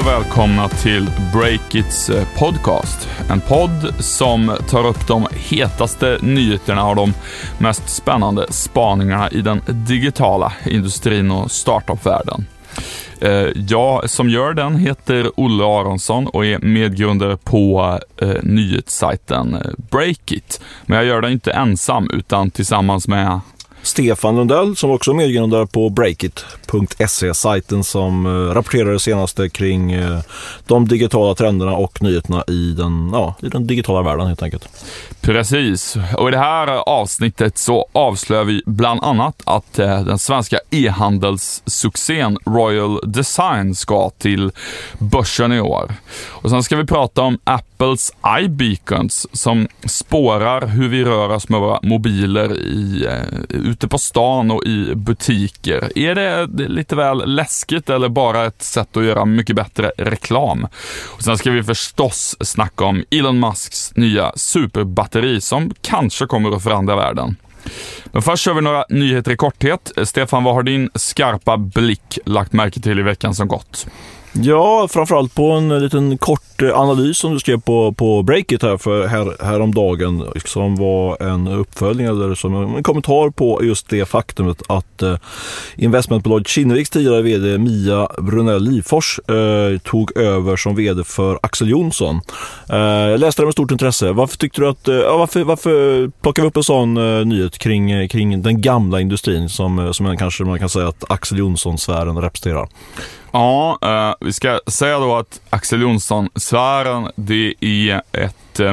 och välkomna till Breakits eh, podcast. En podd som tar upp de hetaste nyheterna och de mest spännande spaningarna i den digitala industrin och startupvärlden. Eh, jag som gör den heter Olle Aronsson och är medgrundare på eh, nyhetssajten Breakit. Men jag gör det inte ensam utan tillsammans med Stefan Lundell som också är medgrundare på Breakit.se, sajten som eh, rapporterar det senaste kring eh, de digitala trenderna och nyheterna i den, ja, i den digitala världen helt enkelt. Precis, och i det här avsnittet så avslöjar vi bland annat att eh, den svenska e-handelssuccén Royal Design ska till börsen i år. Och sen ska vi prata om Apples iBeacons som spårar hur vi rör oss med våra mobiler i, ute på stan och i butiker. Är det lite väl läskigt eller bara ett sätt att göra mycket bättre reklam? Och sen ska vi förstås snacka om Elon Musks nya superbatteri som kanske kommer att förändra världen. Men först kör vi några nyheter i korthet. Stefan, vad har din skarpa blick lagt märke till i veckan som gått? Ja, framförallt på en liten kort eh, analys som du skrev på, på Breakit här, för här, häromdagen som var en uppföljning eller som en kommentar på just det faktumet att eh, investmentbolaget Kinneviks tidigare vd Mia Brunell-Lifors eh, tog över som vd för Axel Jonsson. Eh, jag läste det med stort intresse. Varför tyckte du att, eh, varför, varför plockar vi upp en sån eh, nyhet kring, eh, kring den gamla industrin som, som kanske man kan säga att Axel Jonsson-sfären representerar? Ja, eh, vi ska säga då att Axel Jonsson-sfären, det är ett eh,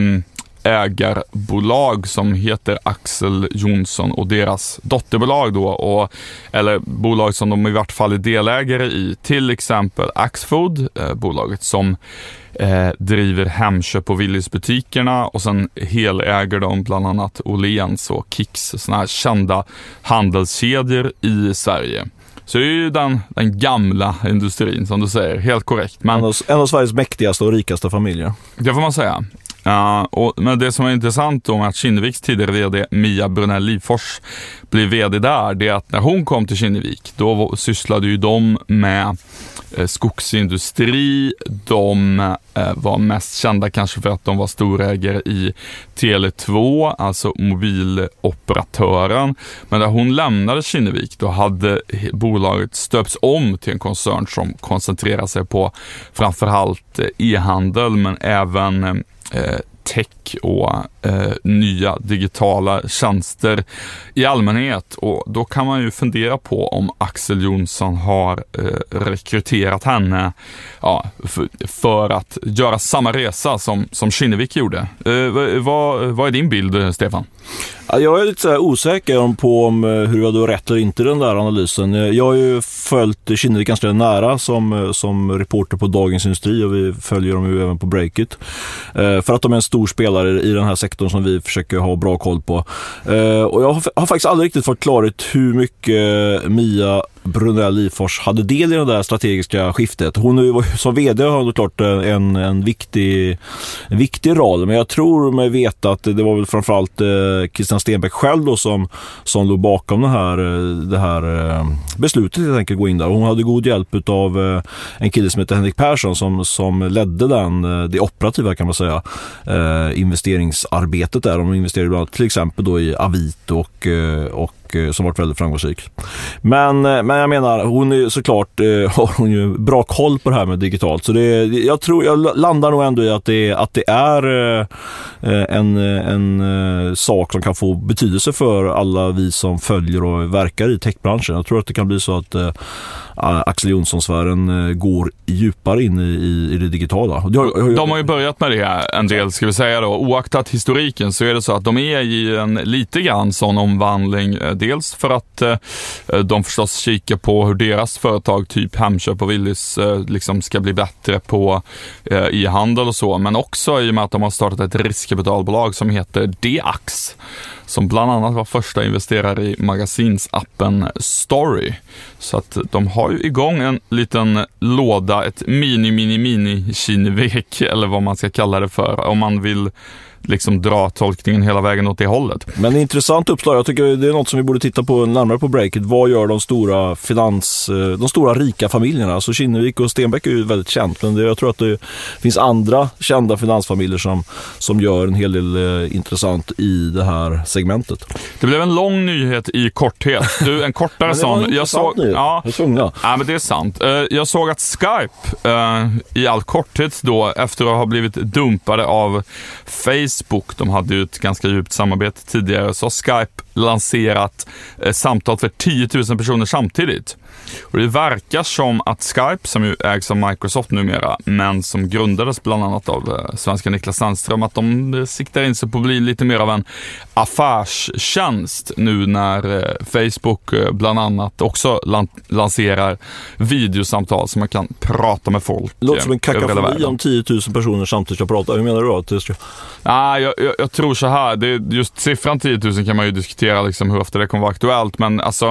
ägarbolag som heter Axel Jonsson och deras dotterbolag då, och, eller bolag som de i vart fall är delägare i, till exempel Axfood, eh, bolaget som eh, driver Hemköp och Willys-butikerna och sen heläger de bland annat Åhléns och Kicks, sådana här kända handelskedjor i Sverige. Så det är ju den, den gamla industrin som du säger, helt korrekt. Men, en, av, en av Sveriges mäktigaste och rikaste familjer. Det får man säga. Uh, och, men det som är intressant då med att Kinneviks tidigare vd Mia Brunell Livfors bli vd där, det är att när hon kom till Kinnevik, då sysslade ju de med eh, skogsindustri. De eh, var mest kända kanske för att de var storägare i Tele2, alltså mobiloperatören. Men när hon lämnade Kinnevik, då hade bolaget stöpts om till en koncern som koncentrerar sig på framförallt eh, e-handel, men även tech och eh, nya digitala tjänster i allmänhet. Och då kan man ju fundera på om Axel Jonsson har eh, rekryterat henne ja, för, för, att göra samma resa som, som Kinnevik gjorde. Eh, vad, vad är din bild, Stefan? Jag är lite så osäker på om eh, hur jag då rätt eller inte i den där analysen. Eh, jag har ju följt Kinnevik ganska nära som, eh, som reporter på Dagens Industri och vi följer dem ju även på Breakit. Eh, för att de är en stor spelare i den här sektorn som vi försöker ha bra koll på. Och jag har faktiskt aldrig riktigt fått klarhet hur mycket Mia Brunell Lifors hade del i det där strategiska skiftet. Hon som vd har hon klart eh, en, en, viktig, en viktig roll, men jag tror mig veta att det var väl framförallt eh, Christian Stenbeck själv då som, som låg bakom det här, eh, det här eh, beslutet helt enkelt gå in där. Hon hade god hjälp av eh, en kille som heter Henrik Persson som, som ledde den, eh, det operativa kan man säga, investeringsarbetet där. De investerade bland annat till exempel då i Avito och, och och eh, som varit väldigt framgångsrik. Men, eh, men jag menar, hon är såklart eh, har hon ju bra koll på det här med digitalt. Så det, jag tror, jag landar nog ändå i att det, att det är en, en sak som kan få betydelse för alla vi som följer och verkar i techbranschen. Jag tror att det kan bli så att Axel Jonsson-sfären eh, går djupare in i, i det digitala. De har ju börjat med det en del, ska vi säga då. Oaktat historiken så är det så att de är i en lite grann sån omvandling eh, Dels för att eh, de förstås kikar på hur deras företag, typ Hemköp och Willys, liksom ska bli bättre på e-handel och så, men också i och med att de har startat ett riskkapitalbolag som heter Deax som bland annat var första investerare i magasinsappen Story. Så att de har ju igång en liten låda, ett mini, mini, mini Kinevek eller vad man ska kalla det för, om man vill liksom dra tolkningen hela vägen åt det hållet. Men intressant uppslag. Jag tycker det är något som vi borde titta på närmare på breaket. Vad gör de stora finans, eh, de stora rika familjerna? Alltså Kinnevik och Stenbeck är ju väldigt känt, men det, jag tror att det finns andra kända finansfamiljer som, som gör en hel del eh, intressant i det här segmentet. Det blev en lång nyhet i korthet. Du, en kortare sån. Jag såg, nyhet. ja, jag ja, men det är sant. Eh, jag såg att Skype, i all korthet då, efter att ha blivit dumpade av Facebook, de hade ju ett ganska djupt samarbete tidigare, så har Skype lanserat eh, samtal för 10 000 personer samtidigt. Och det verkar som att Skype, som ju ägs av Microsoft numera, men som grundades bland annat av eh, svenska Niklas Sandström, att de eh, siktar in sig på att bli lite mer av en affärstjänst nu när Facebook bland annat också lan lanserar videosamtal så man kan prata med folk. Det låter som en kakafoni om 10 000 personer samtidigt ska prata. Hur menar du då? Ah, jag, jag, jag tror så här, det, just siffran 10 000 kan man ju diskutera liksom hur ofta det kommer vara aktuellt, men alltså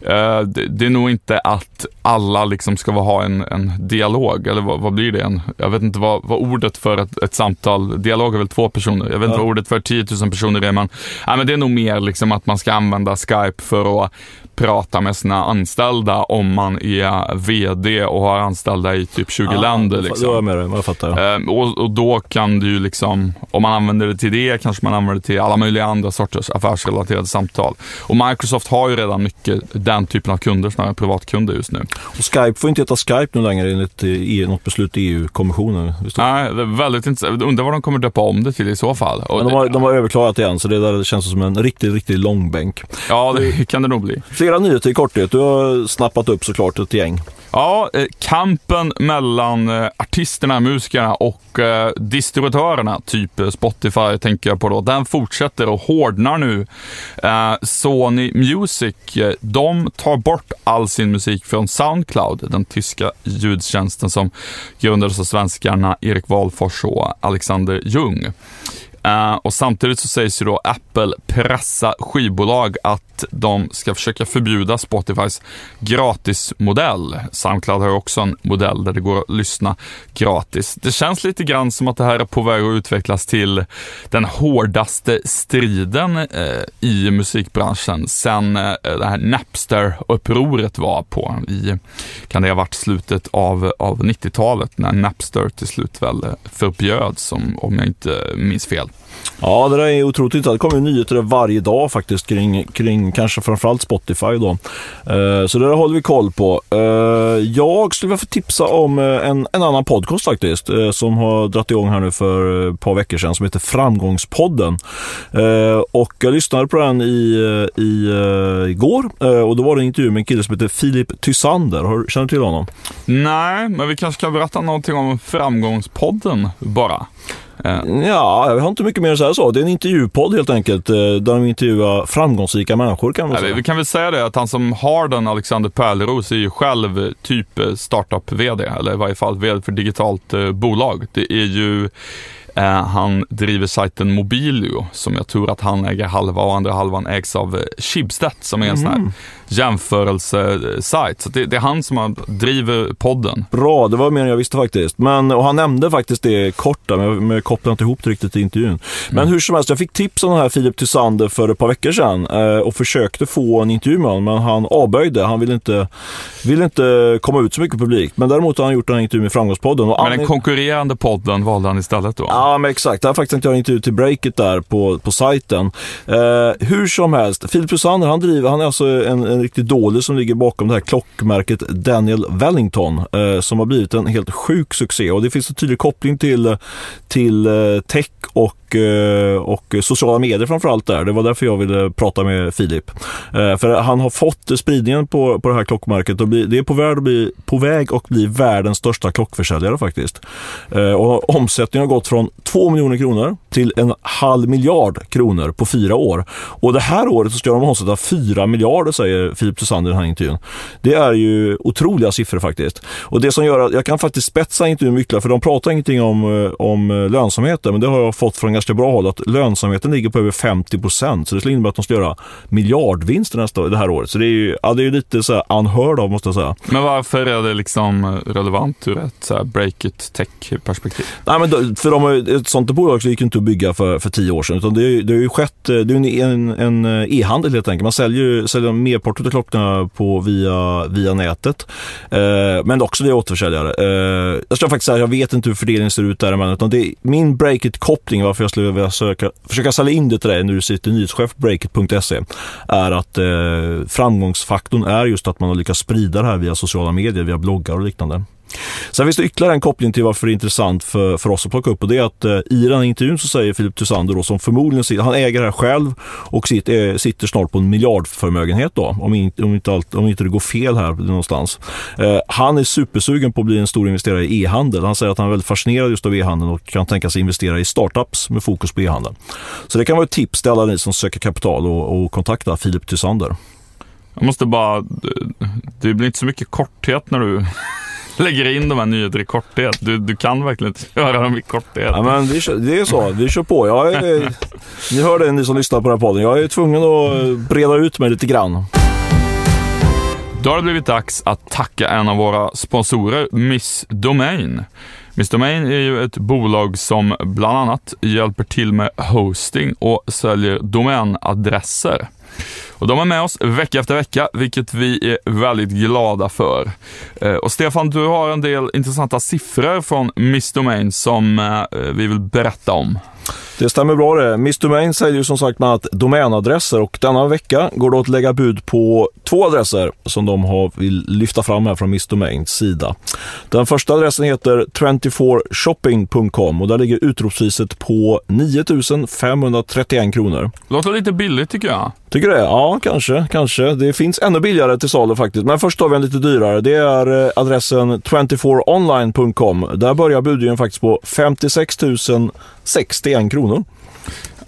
eh, det, det är nog inte att alla liksom ska ha en, en dialog, eller vad, vad blir det? En, jag vet inte vad, vad ordet för ett, ett, samtal, dialog är väl två personer, jag vet inte vad ordet för 10 000 personer är, men, ja, men det är nog mer liksom att man ska använda Skype för att prata med sina anställda om man är VD och har anställda i typ 20 ah, länder. Liksom. Jag med det, jag fattar. Eh, och, och, då kan du ju liksom, om man använder det till det, kanske man använder det till alla möjliga andra sorters affärsrelaterade samtal. Och Microsoft har ju redan mycket den typen av kunder snarare än privatkunder just nu. Och Skype får inte heta Skype nu längre enligt e, något beslut i EU-kommissionen. Nej, det är väldigt intressant. Undrar vad de kommer döpa om det till i så fall. Men de, har, de har överklagat igen, så det där känns som en riktigt, riktigt långbänk. Ja, det kan det nog bli. Flera nyheter i korthet. Du har snappat upp såklart ett gäng. Ja, eh, kampen mellan eh, artisterna, musikerna och eh, distributörerna, typ Spotify tänker jag på då, den fortsätter och hårdnar nu. Sony Music, de tar bort all sin musik från Soundcloud, den tyska ljudtjänsten som grundades av svenskarna Erik Wahlfors och Alexander Ljung. Uh, och samtidigt så sägs ju då Apple pressa skivbolag att de ska försöka förbjuda Spotifys gratismodell. Soundcloud har ju också en modell där det går att lyssna gratis. Det känns lite grann som att det här är på väg att utvecklas till den hårdaste striden uh, i musikbranschen sen uh, det här Napster-upproret var på i, kan det ha varit slutet av, av 90-talet när Napster till slut väl förbjöds om, om jag inte minns fel. Ja, det där är otroligt intressant. Det kommer nyheter varje dag faktiskt kring, kring kanske framförallt Spotify då. Uh, så det där håller vi koll på. Uh, jag skulle vilja tipsa om eh, en, en annan podcast faktiskt uh, som har dratt igång här nu för ett par veckor sedan som heter Framgångspodden. och jag lyssnade på den i, i igår och då var det en intervju med en kille som heter Filip Tysander. Har, känner du till honom? Nej, men vi kanske kan berätta någonting om Framgångspodden bara. Ja, jag har inte mycket mer att säga så. Det är en intervjupodd helt enkelt, eh, där de intervjuar framgångsrika människor kan man säga. vi kan väl säga det att han som har den, Alexander Pärleros, är ju själv typ startup-vd, eller i varje fall vd för digitalt eh, bolag. Det är ju Eh, han driver sajten Mobilio som jag tror att han äger halva och andra halvan ägs av Schibsted som är en mm. sån här mm jämförelsesajt. Så det, det, är han som driver podden. Bra, det var mer än jag visste faktiskt. Men, och han nämnde faktiskt det kort där, men jag kopplade inte ihop det riktigt i intervjun. Men mm. hur som helst, jag fick tips om den här Filip Tysander för ett par veckor sedan eh, och försökte få en intervju med honom, men han avböjde. Han ville inte, ville inte komma ut så mycket publik. Men däremot har han gjort den här intervjun med Framgångspodden. Och men den konkurrerande podden valde han istället då? Ja, men exakt. Jag har faktiskt inte gjort en intervju till Breakit där på, på sajten. Eh, hur som helst, Filip Tysander, han driver, han är alltså en, en riktigt dålig som ligger bakom det här klockmärket Daniel Wellington eh, som har blivit en helt sjuk succé. Och det finns en tydlig koppling till, eh, till eh, tech och Eh, och, sociala medier framförallt där. Det var därför jag ville prata med Filip. Eh, för han har fått spridningen på, på det här klockmärket och det är på väg, att bli, på väg att bli världens största klockförsäljare faktiskt. Eh, och omsättningen har gått från 2 miljoner kronor till en halv miljard kronor på fyra år. Och det här året så ska de omsätta 4 miljarder säger Filip Susander i den här intervjun. Det är ju otroliga siffror faktiskt. Och det som gör att jag kan faktiskt spetsa intervjun mycket, för de pratar ingenting om, om lönsamheten, men det har jag fått från bra håll, att lönsamheten ligger på över 50 procent. Så det skulle innebära att de ska göra miljardvinster nästa, det här året. Så det är ju, ja, det är lite så här unheard of måste jag säga. Men varför är det liksom relevant ur ett så break it tech-perspektiv? Nej, men då, för de, ett sånt bolag så gick inte att bygga för, för tio år sedan, utan det, det har ju skett, det är en, en e-handel helt enkelt. Man säljer, säljer merparten av klockorna på, via, via nätet, eh, men också via återförsäljare. Eh, jag ska faktiskt säga, jag vet inte hur fördelningen ser ut där, utan det är min Breakit-koppling, varför jag skulle vilja söka, försöka sälja in det till dig när du sitter nyhetschef på breakit.se, är att eh, framgångsfaktorn är just att man har lyckats sprida det här via sociala medier, via bloggar och liknande. Sen finns det ytterligare en koppling till varför det är intressant för, för oss att plocka upp och det är att eh, i den här intervjun så säger Filip Tysander, då, som förmodligen han äger det här själv och sitter, eh, sitter snart på en miljardförmögenhet då, om inte, om inte, allt, om inte det går fel här någonstans. Eh, han är supersugen på att bli en stor investerare i e-handel. Han säger att han är väldigt fascinerad just av e-handeln och kan tänka sig investera i startups med fokus på e-handel. Så det kan vara ett tips till alla ni som söker kapital och, och kontakta Filip Tysander. Jag måste bara, det blir inte så mycket korthet när du lägger in de här nyheterna i korthet. Du, du kan verkligen inte göra dem i korthet. Ja, men vi det är så, vi kör på. Jag är, ni hör det ni som lyssnar på den här podden. Jag är tvungen att breda ut mig lite grann. Då har det blivit dags att tacka en av våra sponsorer, Miss Domain. Miss Domain är ju ett bolag som bland annat hjälper till med hosting och säljer domänadresser. Och de är med oss vecka efter vecka, vilket vi är väldigt glada för. Eh, och Stefan, du har en del intressanta siffror från Miss Domain som eh, vi vill berätta om. Det stämmer bra det. Miss Domain säljer ju som sagt bland annat domänadresser och denna vecka går det att lägga bud på två adresser som de har, vill lyfta fram här från Miss Domains sida. Den första adressen heter 24shopping.com och där ligger utropspriset på 9531 kronor. Låter lite billigt tycker jag. Tycker du det? Ja, kanske, kanske. Det finns ännu billigare till salu faktiskt. Men först har vi en lite dyrare. Det är eh, adressen 24online.com. Där börjar budgivningen faktiskt på 56 061 kronor.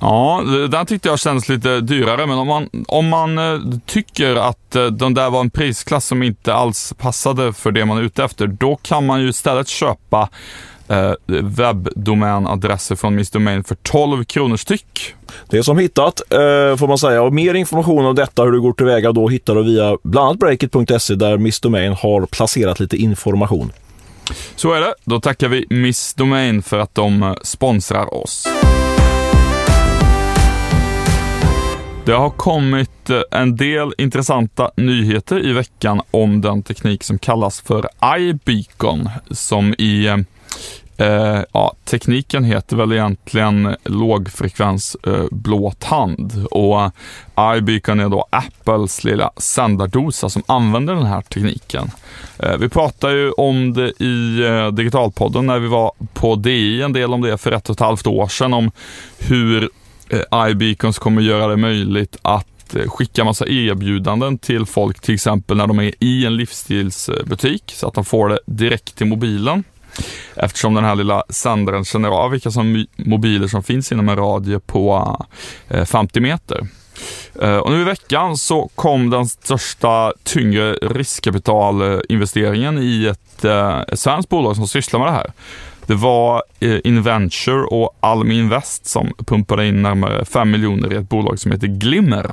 Ja, den tyckte jag kändes lite dyrare, men om man, om man eh, tycker att eh, den där var en prisklass som inte alls passade för det man är ute efter, då kan man ju istället köpa eh, webbdomänadresser från Miss Domain för 12 kronor styck. Det är som hittat, eh, får man säga. Och mer information om detta, hur du går tillväga, då hittar du via bland annat breakit.se där Miss Domain har placerat lite information. Så är det. Då tackar vi Miss Domain för att de eh, sponsrar oss. Det har kommit eh, en del intressanta nyheter i veckan om den teknik som kallas för iBeacon, som i eh, Eh, ja, tekniken heter väl egentligen lågfrekvens eh, blåtand och iBeacon är då Apples lilla sändardosa som använder den här tekniken. Eh, vi pratade ju om det i eh, Digitalpodden när vi var på DI, en del om det för ett och ett halvt år sedan, om hur eh, iBeacons kommer göra det möjligt att eh, skicka massa erbjudanden till folk, till exempel när de är i en livsstilsbutik, så att de får det direkt till mobilen. Eftersom den här lilla sändaren känner av vilka som mobiler som finns inom en radie på eh, 50 meter. Eh, och nu i veckan så kom den största tyngre riskkapitalinvesteringen i ett, eh, ett svenskt bolag som sysslar med det här. Det var eh, Inventure och Almi Invest som pumpade in närmare 5 miljoner i ett bolag som heter Glimmer.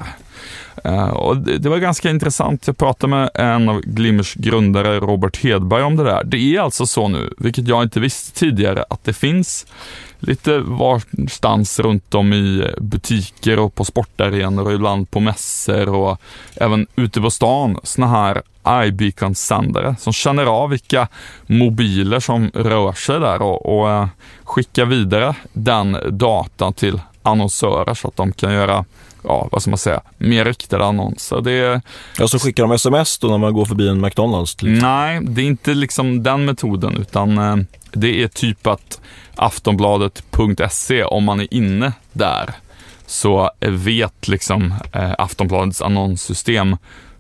Eh, och det var ganska intressant. Jag pratade med en av Glimmers grundare, Robert Hedberg, om det där. Det är alltså så nu, vilket jag inte visste tidigare, att det finns lite varstans runt om i butiker och på sportarenor och ibland på mässor och även ute på stan såna här iBeacon-sändare som känner av vilka mobiler som rör sig där och, och eh, skickar vidare den datan till annonsörer så att de kan göra ja, vad ska man säga, mer riktade annonser. Det är, ja, så skickar de sms då när man går förbi en McDonalds? Liksom. Nej, det är inte liksom den metoden, utan eh, det är typ att aftonbladet.se, om man är inne där, så vet liksom eh, Aftonbladets annonssystem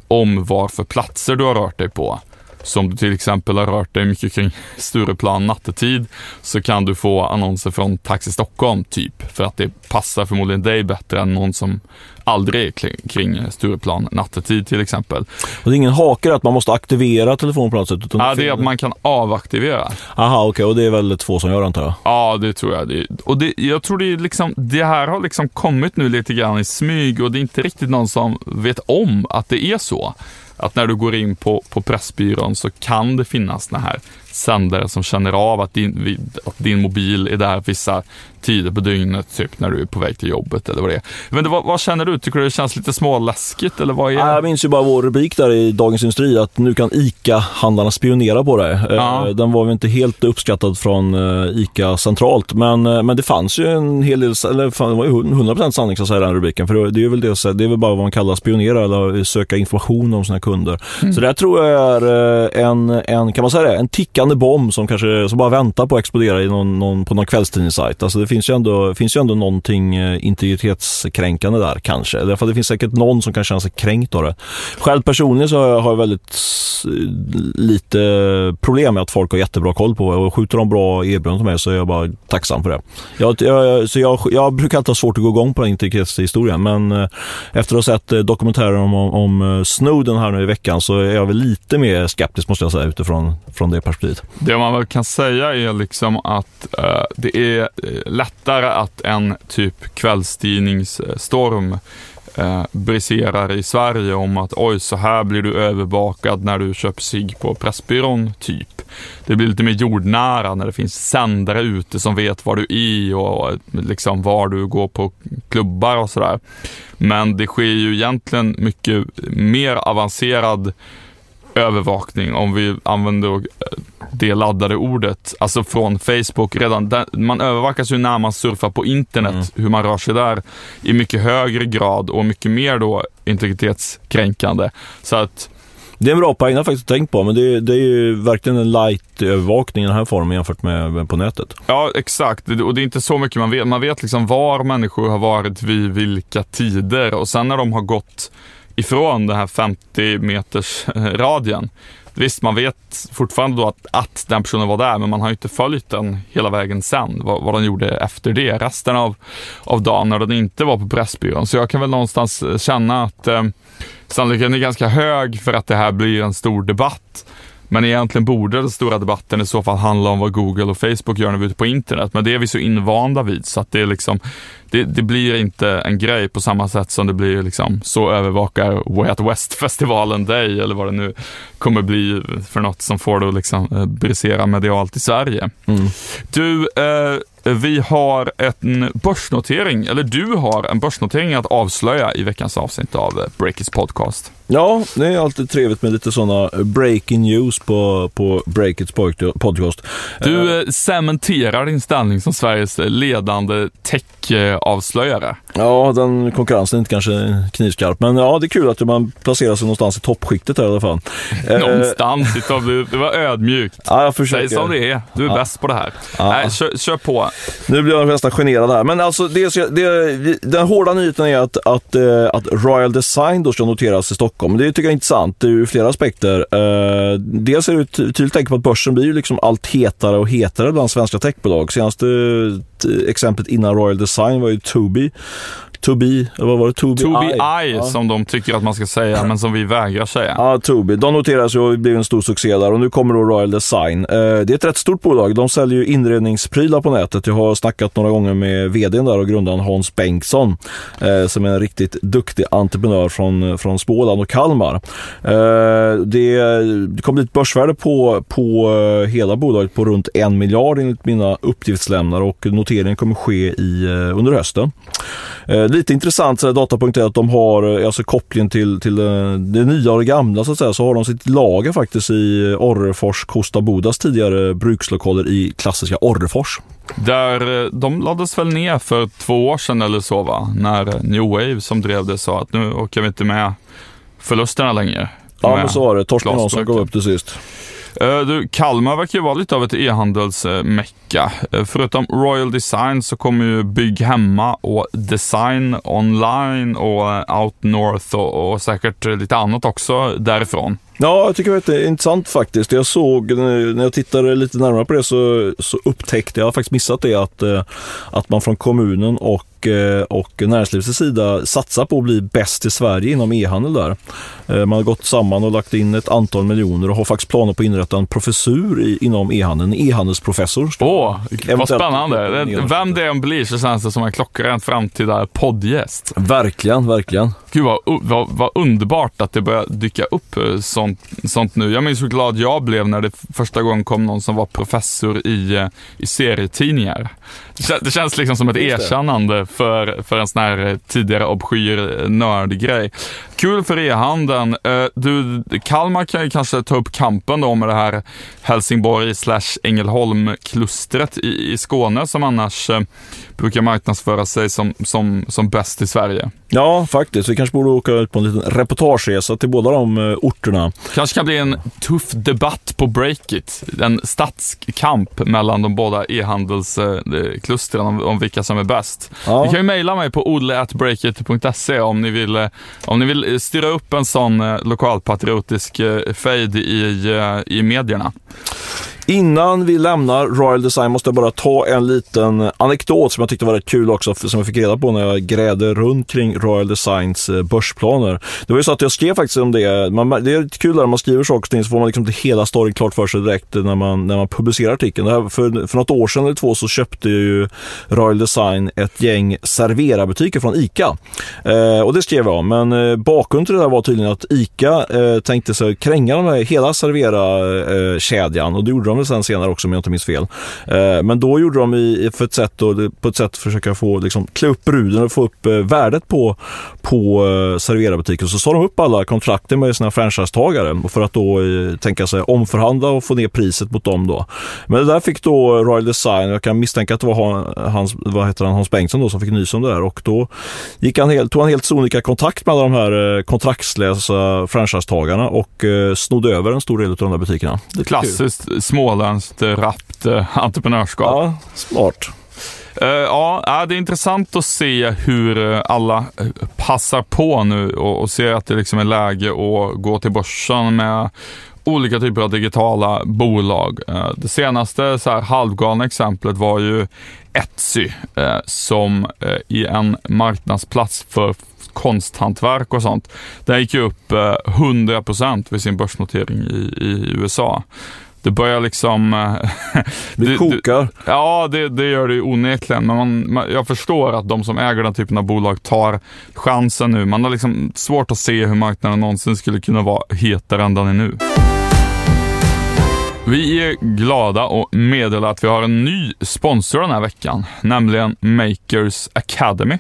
om vad för platser du har rört dig på. Så om du till exempel har rört dig mycket kring Stureplan nattetid så kan du få annonser från Taxi Stockholm typ. För att det passar förmodligen dig bättre än någon som aldrig är kring Stureplan nattetid till exempel. Och det är ingen hake att man måste aktivera telefonen på något sätt? Utan ja, det är att man kan avaktivera. Aha, okej. Okay. Och det är väl två som gör antar jag? Ja, det tror jag. Och det, jag tror det är liksom, det här har liksom kommit nu lite grann i smyg och det är inte riktigt någon som vet om att det är så att när du går in på, på Pressbyrån så kan det finnas den här sändare som känner av att din, att din mobil är där vissa tider på dygnet, typ när du är på väg till jobbet eller vad det är. Men vad, vad känner du? Tycker du det känns lite småläskigt eller vad är det? Jag minns ju bara vår rubrik där i Dagens Industri att nu kan ICA-handlarna spionera på dig. Eh, ja. Den var väl inte helt uppskattad från eh, ICA centralt, men, eh, men det fanns ju en hel del, eller det var ju 100% sanning så att säga den rubriken, för det är väl det, det är väl bara vad man kallar spionera eller söka information om sina kunder. Mm. Så det tror jag är en, en, kan man säga det, en tickande bomb som kanske som bara väntar på att explodera i någon, någon, på någon kvällstidningssajt. Alltså det finns ju ändå, finns ju ändå någonting eh, integritetskränkande där kanske. Eller för det finns säkert någon som kan känna sig kränkt av det. Själv personligen så har jag väldigt eh, lite problem med att folk har jättebra koll på och skjuter de bra erbjudanden till mig så är jag bara tacksam för det. Jag, jag, så jag, jag brukar alltid ha svårt att gå igång på den integritetshistorien men eh, efter att ha sett dokumentären om, om Snowden här nu i veckan så är jag väl lite mer skeptisk måste jag säga utifrån från det perspektivet. Det man väl kan säga är liksom att eh, det är eh, lättare att en typ kvällstidningsstorm eh, briserar i Sverige om att oj, så här blir du övervakad när du köper sig på Pressbyrån, typ. Det blir lite mer jordnära när det finns sändare ute som vet var du är och liksom var du går på klubbar och sådär. Men det sker ju egentligen mycket mer avancerad övervakning, om vi använder det laddade ordet, alltså från Facebook. redan där, Man övervakas ju när man surfar på internet, mm. hur man rör sig där i mycket högre grad och mycket mer då integritetskränkande. Så att det är en bra poäng, jag har faktiskt tänkt på, men det är, det är ju verkligen en light-övervakning i den här formen jämfört med på nätet. Ja, exakt. Och det är inte så mycket man vet. Man vet liksom var människor har varit vid vilka tider och sen när de har gått ifrån den här 50 meters eh, radien. Visst, man vet fortfarande då att, att den personen var där, men man har inte följt den hela vägen sen, vad, vad den gjorde efter det, resten av, av dagen när den inte var på Pressbyrån. Så jag kan väl någonstans eh, känna att eh, sannolikheten är ganska hög för att det här blir en stor debatt. Men egentligen borde den stora debatten i så fall handla om vad Google och Facebook gör när vi är ute på internet. Men det är vi så invanda vid så att det liksom, det, det, blir inte en grej på samma sätt som det blir liksom, så övervakar Way Out West-festivalen dig eller vad det nu kommer bli för något som får det att liksom, eh, brisera medialt i Sverige. Mm. Du, eh, vi har en börsnotering, eller du har en börsnotering att avslöja i veckans avsnitt av Breakits podcast. Ja, det är alltid trevligt med lite sådana breaking news på, på Breakits podcast. Du eh, cementerar din ställning som Sveriges ledande tech-avslöjare. Ja, den konkurrensen är inte kanske knivskarp, men ja, det är kul att man placerar sig någonstans i toppskiktet här i alla fall. någonstans, det var ödmjukt. Ja, jag försöker. Säg som det är, du är ja. bäst på det här. Ja. Nej, kör, kör, på. Nu blir jag nästan generad här, men alltså det, det, den hårda nyheten är att, att, eh, att Royal Design då ska noteras i Stockholm. Det tycker jag är intressant ur flera aspekter. Eh, dels är det tydligt tecken på att börsen blir liksom allt hetare och hetare bland svenska techbolag. Senaste exemplet innan Royal Design var ju Tobii To be, eller vad var det? To be, to be I, I ja. som de tycker att man ska säga, men som vi vägrar säga. Ja, To be. De noteras ju och blev en stor succé där och nu kommer då Royal Design. Eh, det är ett rätt stort bolag. De säljer ju inredningsprylar på nätet. Jag har snackat några gånger med vdn där och grundaren Hans Bengtsson eh, som är en riktigt duktig entreprenör från, från Småland och Kalmar. Eh, det, det kommer bli ett börsvärde på, på hela bolaget på runt en miljard enligt mina uppgiftslämnare och noteringen kommer ske i, under hösten. Eh, lite intressant så datapunkt är att de har eh, alltså kopplingen till, till det, eh, det nya och det gamla så att säga så har de sitt lager faktiskt i Orrefors, Kosta Bodas tidigare brukslokaler i klassiska Orrefors. Där de lades väl ner för två år sedan eller så va? När New Wave som drev det sa att nu orkar vi inte med förlusterna längre. Ja men så var det. Torsten Hansson gav upp det sist. Eh, du, Kalmar verkar ju vara lite av ett e-handelsmecka. Eh, förutom Royal Design så kommer ju Bygg Hemma och Design Online och eh, Out North och, och säkert lite annat också därifrån. Ja, jag tycker det är intressant faktiskt. Jag såg, när jag tittade lite närmare på det så, så upptäckte jag, jag har faktiskt missat det, att, eh, att man från kommunen och Eh, och näringslivets sida satsar på att bli bäst i Sverige inom e-handel där. Eh, man har gått samman och lagt in ett antal miljoner och har faktiskt planer på att inrätta en professur i, inom e-handeln, en e-handelsprofessor. Åh, vad spännande. Vem det än blir så känns det som en klockren framtida poddgäst. Verkligen, verkligen. Gud vad, vad, vad, underbart att det börjar dyka upp eh, sånt, sånt nu. Jag minns hur glad jag blev när det första gången kom någon som var professor i, eh, i serietidningar. Det, känns liksom som ett erkännande för, för en sån här eh, tidigare obskyr eh, nördgrej. Kul för e-handeln. Eh, du, Kalmar kan ju kanske ta upp kampen då med det här Helsingborg slash Ängelholm-klustret i, i Skåne som annars brukar marknadsföra sig som, som, som bäst i Sverige. Ja, faktiskt. Vi kanske borde åka ut på en liten reportageresa till båda de orterna. kanske kan bli en tuff debatt på Breakit. En stadskamp mellan de båda e-handelsklustren om, om vilka som är bäst. Ja. Ni kan ju mejla mig på odle.breakit.se om ni vill, eh, om ni vill styra upp en sån eh, lokalpatriotisk eh, fejd i, i medierna. Innan vi lämnar Royal Design måste jag bara ta en liten anekdot som jag tyckte var rätt kul också, som jag fick reda på när jag grävde runt kring Royal Designs eh, börsplaner. Det var ju så att jag skrev faktiskt om det. Man, det är lite kul när man skriver saker och ting så får man liksom inte hela storyn klart för sig direkt när man, när man publicerar artikeln. Här, för, för något år sedan eller två så köpte ju Royal Design ett gäng serverarbutiker från ICA. Eh, och det skrev jag om, men eh, bakgrunden till det där var tydligen att ICA eh, tänkte sig kränga de här, hela servera-kedjan eh, och det gjorde de väl sen senare också om jag inte minns fel. Eh, men då gjorde de i, för ett sätt då, på ett sätt försöka få liksom, klä upp bruden och få upp eh, värdet på, på eh, serverarbutiken. Så sa de upp alla kontrakter med sina franchisetagare för att då tänka sig omförhandla och få ner priset mot dem då. Men det där fick då Royal Design, jag kan misstänka att det var Hans, vad heter han, Hans Bengtsson då som fick nys om det där och då gick han helt, tog han helt sonika kontakt med alla de här kontraktslösa franchisetagarna och snodde över en stor del av de där butikerna. Klassiskt små småländskt rappt eh, entreprenörskap. Ja, smart. Uh, ja, det är intressant att se hur eh, alla passar på nu och, ser att det liksom är läge att gå till börsen med olika typer av digitala bolag. Det senaste så här halvgalna exemplet var ju Etsy som i en marknadsplats för konsthantverk och sånt. Den gick ju upp 100% vid sin börsnotering i, i USA det börjar liksom... Eh, det kokar. ja, det, det, gör det ju onekligen. Men man, man, jag förstår att de som äger den typen av bolag tar chansen nu. Man har liksom svårt att se hur marknaden någonsin skulle kunna vara hetare än den är nu. Vi är glada och meddelar att vi har en ny sponsor den här veckan, nämligen Makers Academy.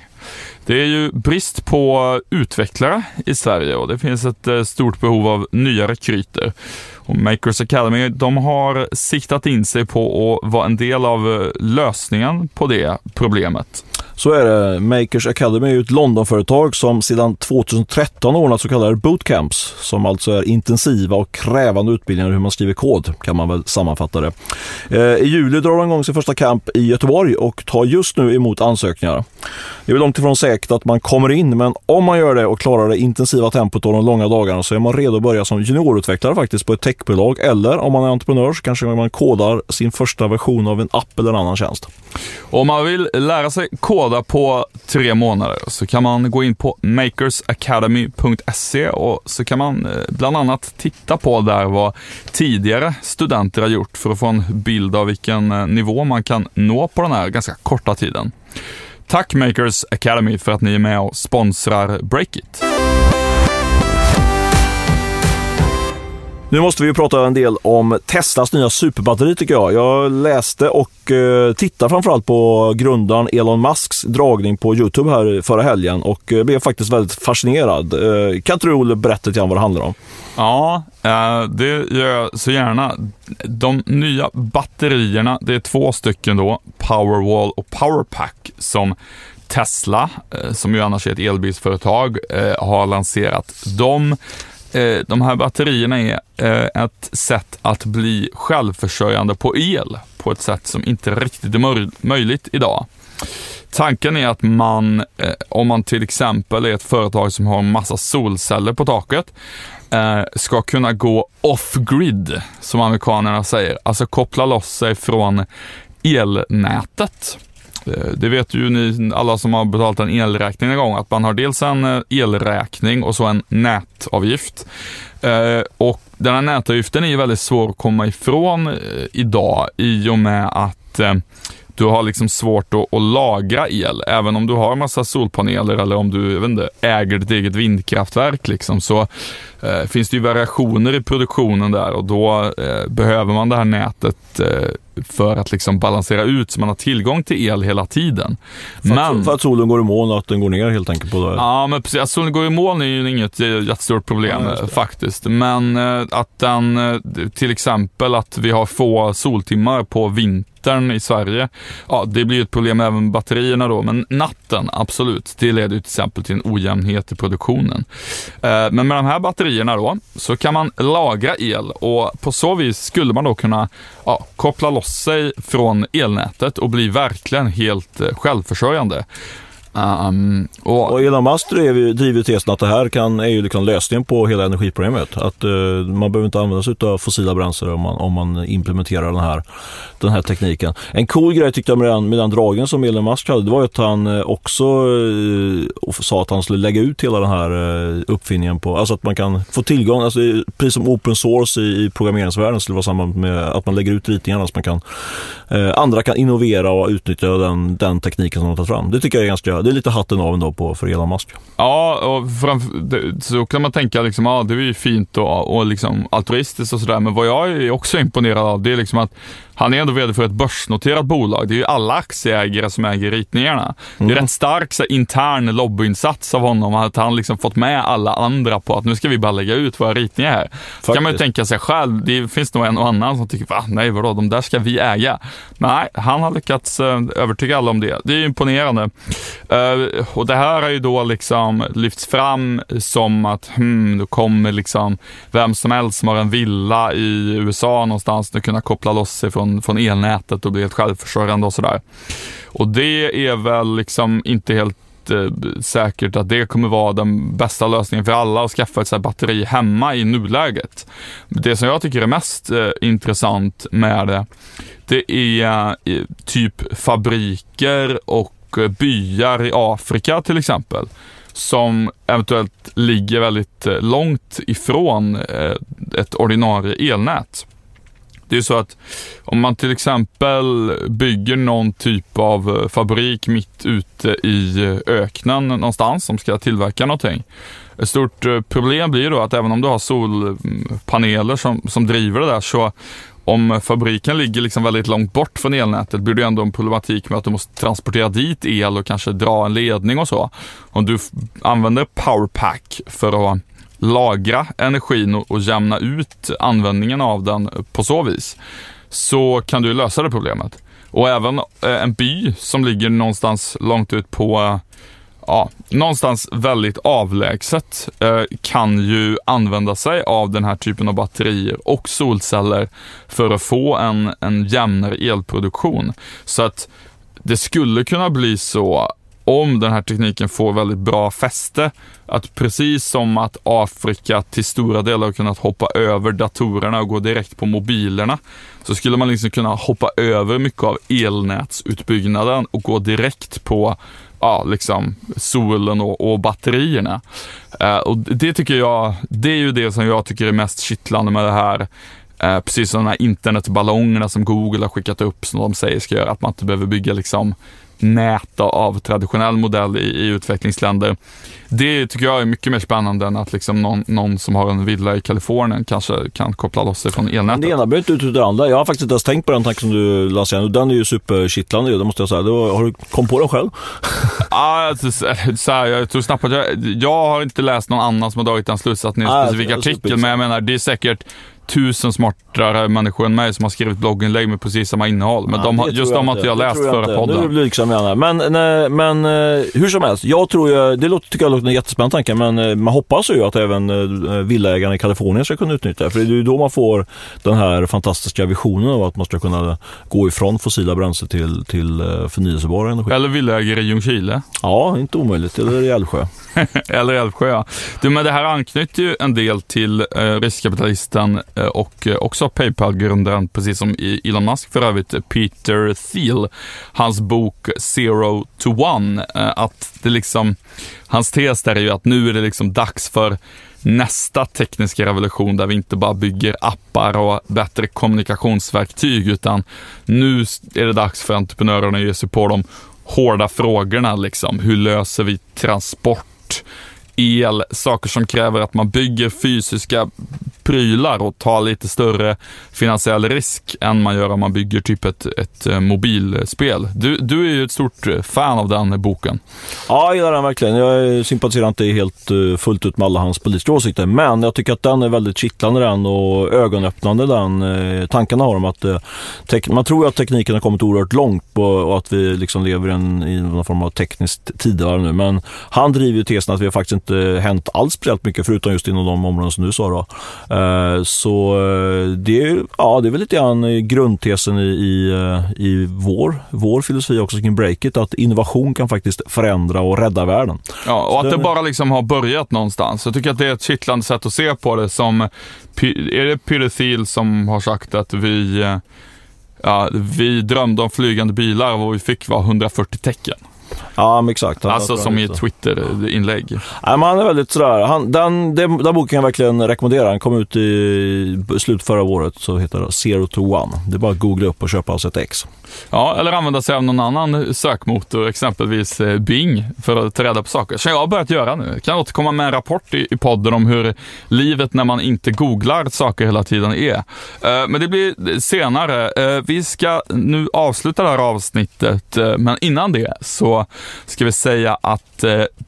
Det är ju brist på utvecklare i Sverige och det finns ett eh, stort behov av nya rekryter. Och Makers Academy de har siktat in sig på att vara en del av eh, lösningen på det problemet. Så är det. Makers Academy är ett Londonföretag som sedan 2013 ordnat så kallade bootcamps som alltså är intensiva och krävande utbildningar hur man skriver kod kan man väl sammanfatta det. Eh, I juli drar de igång sin första camp i Göteborg och tar just nu emot ansökningar. Det är långt ifrån säkert att man kommer in men om man gör det och klarar det intensiva tempot och de långa dagarna så är man redo att börja som juniorutvecklare faktiskt på ett techbolag eller om man är entreprenör så kanske man kodar sin första version av en app eller en annan tjänst. Om man vill lära sig koda på tre månader så kan man gå in på makersacademy.se och så kan man eh, bland annat titta på där vad tidigare studenter har gjort för att få en bild av vilken eh, nivå man kan nå på den här ganska korta tiden. Tack Makers Academy för att ni är med och sponsrar Breakit. Nu måste vi ju prata en del om Teslas nya superbatteri tycker jag. Jag läste och eh, tittade framförallt på grundaren Elon Musks dragning på Youtube här förra helgen och eh, blev faktiskt väldigt fascinerad. Eh, kan inte du Olle berätta lite grann vad det handlar om? Ja, eh, det gör jag så gärna. De nya batterierna, det är två stycken då, Powerwall och Powerpack, som Tesla, eh, som ju annars är ett elbilsföretag, eh, har lanserat. De Eh, de här batterierna är eh, ett sätt att bli självförsörjande på el på ett sätt som inte riktigt är möjligt idag. Tanken är att man, eh, om man till exempel är ett företag som har en massa solceller på taket, eh, ska kunna gå off-grid, som amerikanerna säger. Alltså koppla loss sig från elnätet. Eh, det vet ju ni alla som har betalat en elräkning en gång, att man har dels en eh, elräkning och så en nätavgift. Eh, och den här nätavgiften är ju väldigt svår att komma ifrån idag i och med att du har liksom svårt att, att, lagra el. Även om du har massa solpaneler eller om du inte, äger ditt eget vindkraftverk liksom, så eh, finns det ju variationer i produktionen där och då eh, behöver man det här nätet eh, för att liksom balansera ut så man har tillgång till el hela tiden. För, men, att, för att solen går i moln och att den går ner helt enkelt? på det. Ja, men precis. Att solen går i moln är ju inget jättestort problem ja, faktiskt. Men eh, att den, eh, till exempel att vi har få soltimmar på vintern i Sverige. Ja, det blir ett problem även med batterierna då, men natten, absolut. Det leder ju till exempel till en ojämnhet i produktionen. Eh, men med de här batterierna då, så kan man lagra el och på så vis skulle man då kunna ja, koppla loss sig från elnätet och bli verkligen helt eh, självförsörjande. Ah, um, och, och Elon Musk driver, driver tesen att det här kan, är ju liksom lösningen på hela energiproblemet. Att uh, man behöver inte använda sig av fossila bränslen om man, om man implementerar den här, den här tekniken. En cool grej tyckte jag med den, med den dragen som Elon Musk hade, det var att han eh, också uh, sa att han skulle lägga ut hela den här uppfinningen på, alltså att man kan få tillgång, alltså, precis som open source i, i programmeringsvärlden skulle vara samma med att man lägger ut ritningarna så man kan, andra kan innovera och utnyttja den, den tekniken som de har tagit fram. Det tycker jag är ganska det är lite hatten av ändå på, för Elon Musk. Ja, och framför, så kan man tänka liksom, ja det är ju fint och, och liksom altruistiskt och sådär, men vad jag är också imponerad av det är liksom att han är ändå vd för ett börsnoterat bolag. Det är ju alla aktieägare som äger ritningarna. Mm. Det är mm. rätt stark så, intern lobbyinsats av honom, att han liksom fått med alla andra på att nu ska vi bara lägga ut våra ritningar här. Så kan man ju tänka sig själv, det finns nog en och annan som tycker, va, nej vadå, de där ska vi äga. Men nej, han har lyckats eh, övertyga alla om det. Det är imponerande. Uh, och det här har ju då liksom lyfts fram som att, hmm, då kommer liksom vem som helst som har en villa i USA någonstans nu kunna koppla loss sig från från, från elnätet och bli helt självförsörjande och sådär. Och det är väl liksom inte helt eh, säkert att det kommer vara den bästa lösningen för alla att skaffa ett så batteri hemma i nuläget. Det som jag tycker är mest eh, intressant med det, det är eh, typ fabriker och eh, byar i Afrika till exempel som eventuellt ligger väldigt eh, långt ifrån eh, ett ordinarie elnät. Det är så att om man till exempel bygger någon typ av eh, fabrik mitt ute i eh, öknen någonstans som ska tillverka någonting. Ett stort eh, problem blir då att även om du har solpaneler som, som driver det där så om fabriken ligger liksom väldigt långt bort från elnätet blir det ändå en problematik med att du måste transportera dit el och kanske dra en ledning och så. Om du använder powerpack för att lagra energin och, och jämna ut användningen av den på så vis, så kan du lösa det problemet. Och även eh, en by som ligger någonstans långt ut på ja, någonstans väldigt avlägset eh, kan ju använda sig av den här typen av batterier och solceller för att få en, en jämnare elproduktion. Så att det skulle kunna bli så om den här tekniken får väldigt bra fäste, att precis som att Afrika till stora delar har kunnat hoppa över datorerna och gå direkt på mobilerna, så skulle man liksom kunna hoppa över mycket av elnätsutbyggnaden och gå direkt på ja, liksom solen och, och batterierna. Eh, och det tycker jag, det är ju det som jag tycker är mest kittlande med det här. Eh, precis som de här internetballongerna som Google har skickat upp som de säger ska göra att man inte behöver bygga liksom nät av traditionell modell i, i, utvecklingsländer. Det tycker jag är mycket mer spännande än att liksom någon, någon som har en villa i Kalifornien kanske kan koppla loss sig från elnätet. Det ena behöver inte utesluta det andra. Jag har faktiskt inte ens tänkt på den tanken som du lanserade. Den är ju superkittlande, det måste jag säga. Har du kom på den själv? ah, så här, jag tror snabbt att jag, jag har inte läst någon annan som har dragit den slutsatsen i en specifik artikel, men jag menar det är säkert tusen smartare människor än mig som har skrivit blogginlägg med precis samma innehåll. Men Ja, de, just jag de har inte. jag läst jag före inte. Nu är du podden. blygsam gärna. Men, nej, men eh, hur som helst, jag tror ju, det låter, tycker jag låter en jättespännande tanke, men eh, man hoppas ju att även eh, villaägarna i Kalifornien ska kunna utnyttja det. För det är ju då man får den här fantastiska visionen av att man ska kunna gå ifrån fossila bränslen till, till eh, förnyelsebar energi. Eller villaägare i Ljungskile. Ja, inte omöjligt. Eller i Älvsjö. Eller Älvsjö, ja. Du, men det här anknyter ju en del till eh, riskkapitalisten eh, Eh, och eh, också Paypal-grundaren, precis som e- Elon Musk för övrigt, eh, Peter Thiel. Hans bok Zero to One. Att det liksom, hans tes där är ju att nu är det liksom dags för nästa tekniska revolution där vi inte bara bygger appar och bättre kommunikationsverktyg utan nu är det dags för entreprenörerna att ge sig på de hårda frågorna liksom. Hur löser vi transport? El, saker som kräver att man bygger fysiska prylar och tar lite större finansiell risk än man gör om man bygger typ ett, ett eh, mobilspel. Du, du är ju ett stort eh, fan av den boken. Ja, jag gillar den verkligen. Jag sympatiserar inte helt eh, fullt ut med alla hans politiska åsikter, men jag tycker att den är väldigt kittlande den och ögonöppnande den. Tankarna har om att man tror ju att tekniken har kommit oerhört långt på, och att vi liksom lever i, en, i någon form av tekniskt tidevarv nu. Men han driver ju tesen att vi har faktiskt inte hänt alls speciellt mycket förutom just inom de områden som du sa. Då. Eh, Så eh, det, är- ja, det är väl lite grann eh, grundtesen i, i, i vår, vår filosofi också kring Breakit, att innovation kan faktiskt förändra och rädda världen. Ja, och att det- bara liksom har börjat någonstans. Jag tycker att det är ett kittlande sätt att se på det som, är det Peter Thiel som har sagt att vi, ja, vi drömde om flygande bilar och vad vi fick var 140 tecken. Ja, men exakt. Alltså som i Twitter-inlägg. Nej, men han är väldigt sådär, han, den, den, den boken kan jag verkligen rekommendera. Den kom ut i slutet förra året, så heter det Zero to One. Det är bara att googla upp och köpa alltså ett X. Ja, eller använda sig av någon annan sökmotor, exempelvis eh, Bing, för att ta reda på saker. Så jag har börjat göra nu. Jag kan återkomma med en rapport i, i podden om hur livet när man inte googlar saker hela tiden är. Eh, men det blir senare. Eh, vi ska nu avsluta det här avsnittet, men innan det så ska vi säga att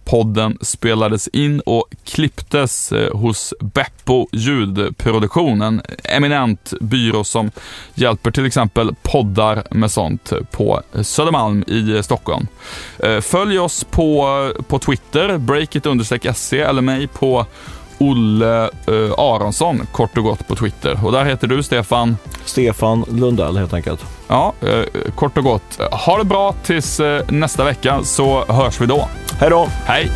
podden spelades in och klipptes hos Beppo ljudproduktion, en eminent byrå som hjälper till exempel poddar med sånt på Södermalm i Stockholm. Eh, Följ oss på, på Twitter, breakit-se eller mig på Olle eh, Aronsson, kort och gott på Twitter. Och där heter du Stefan. Stefan Lundell helt enkelt. Ja, eh, kort och gott. Ha det bra tills nästa vecka så hörs vi då. Hej då! Hej!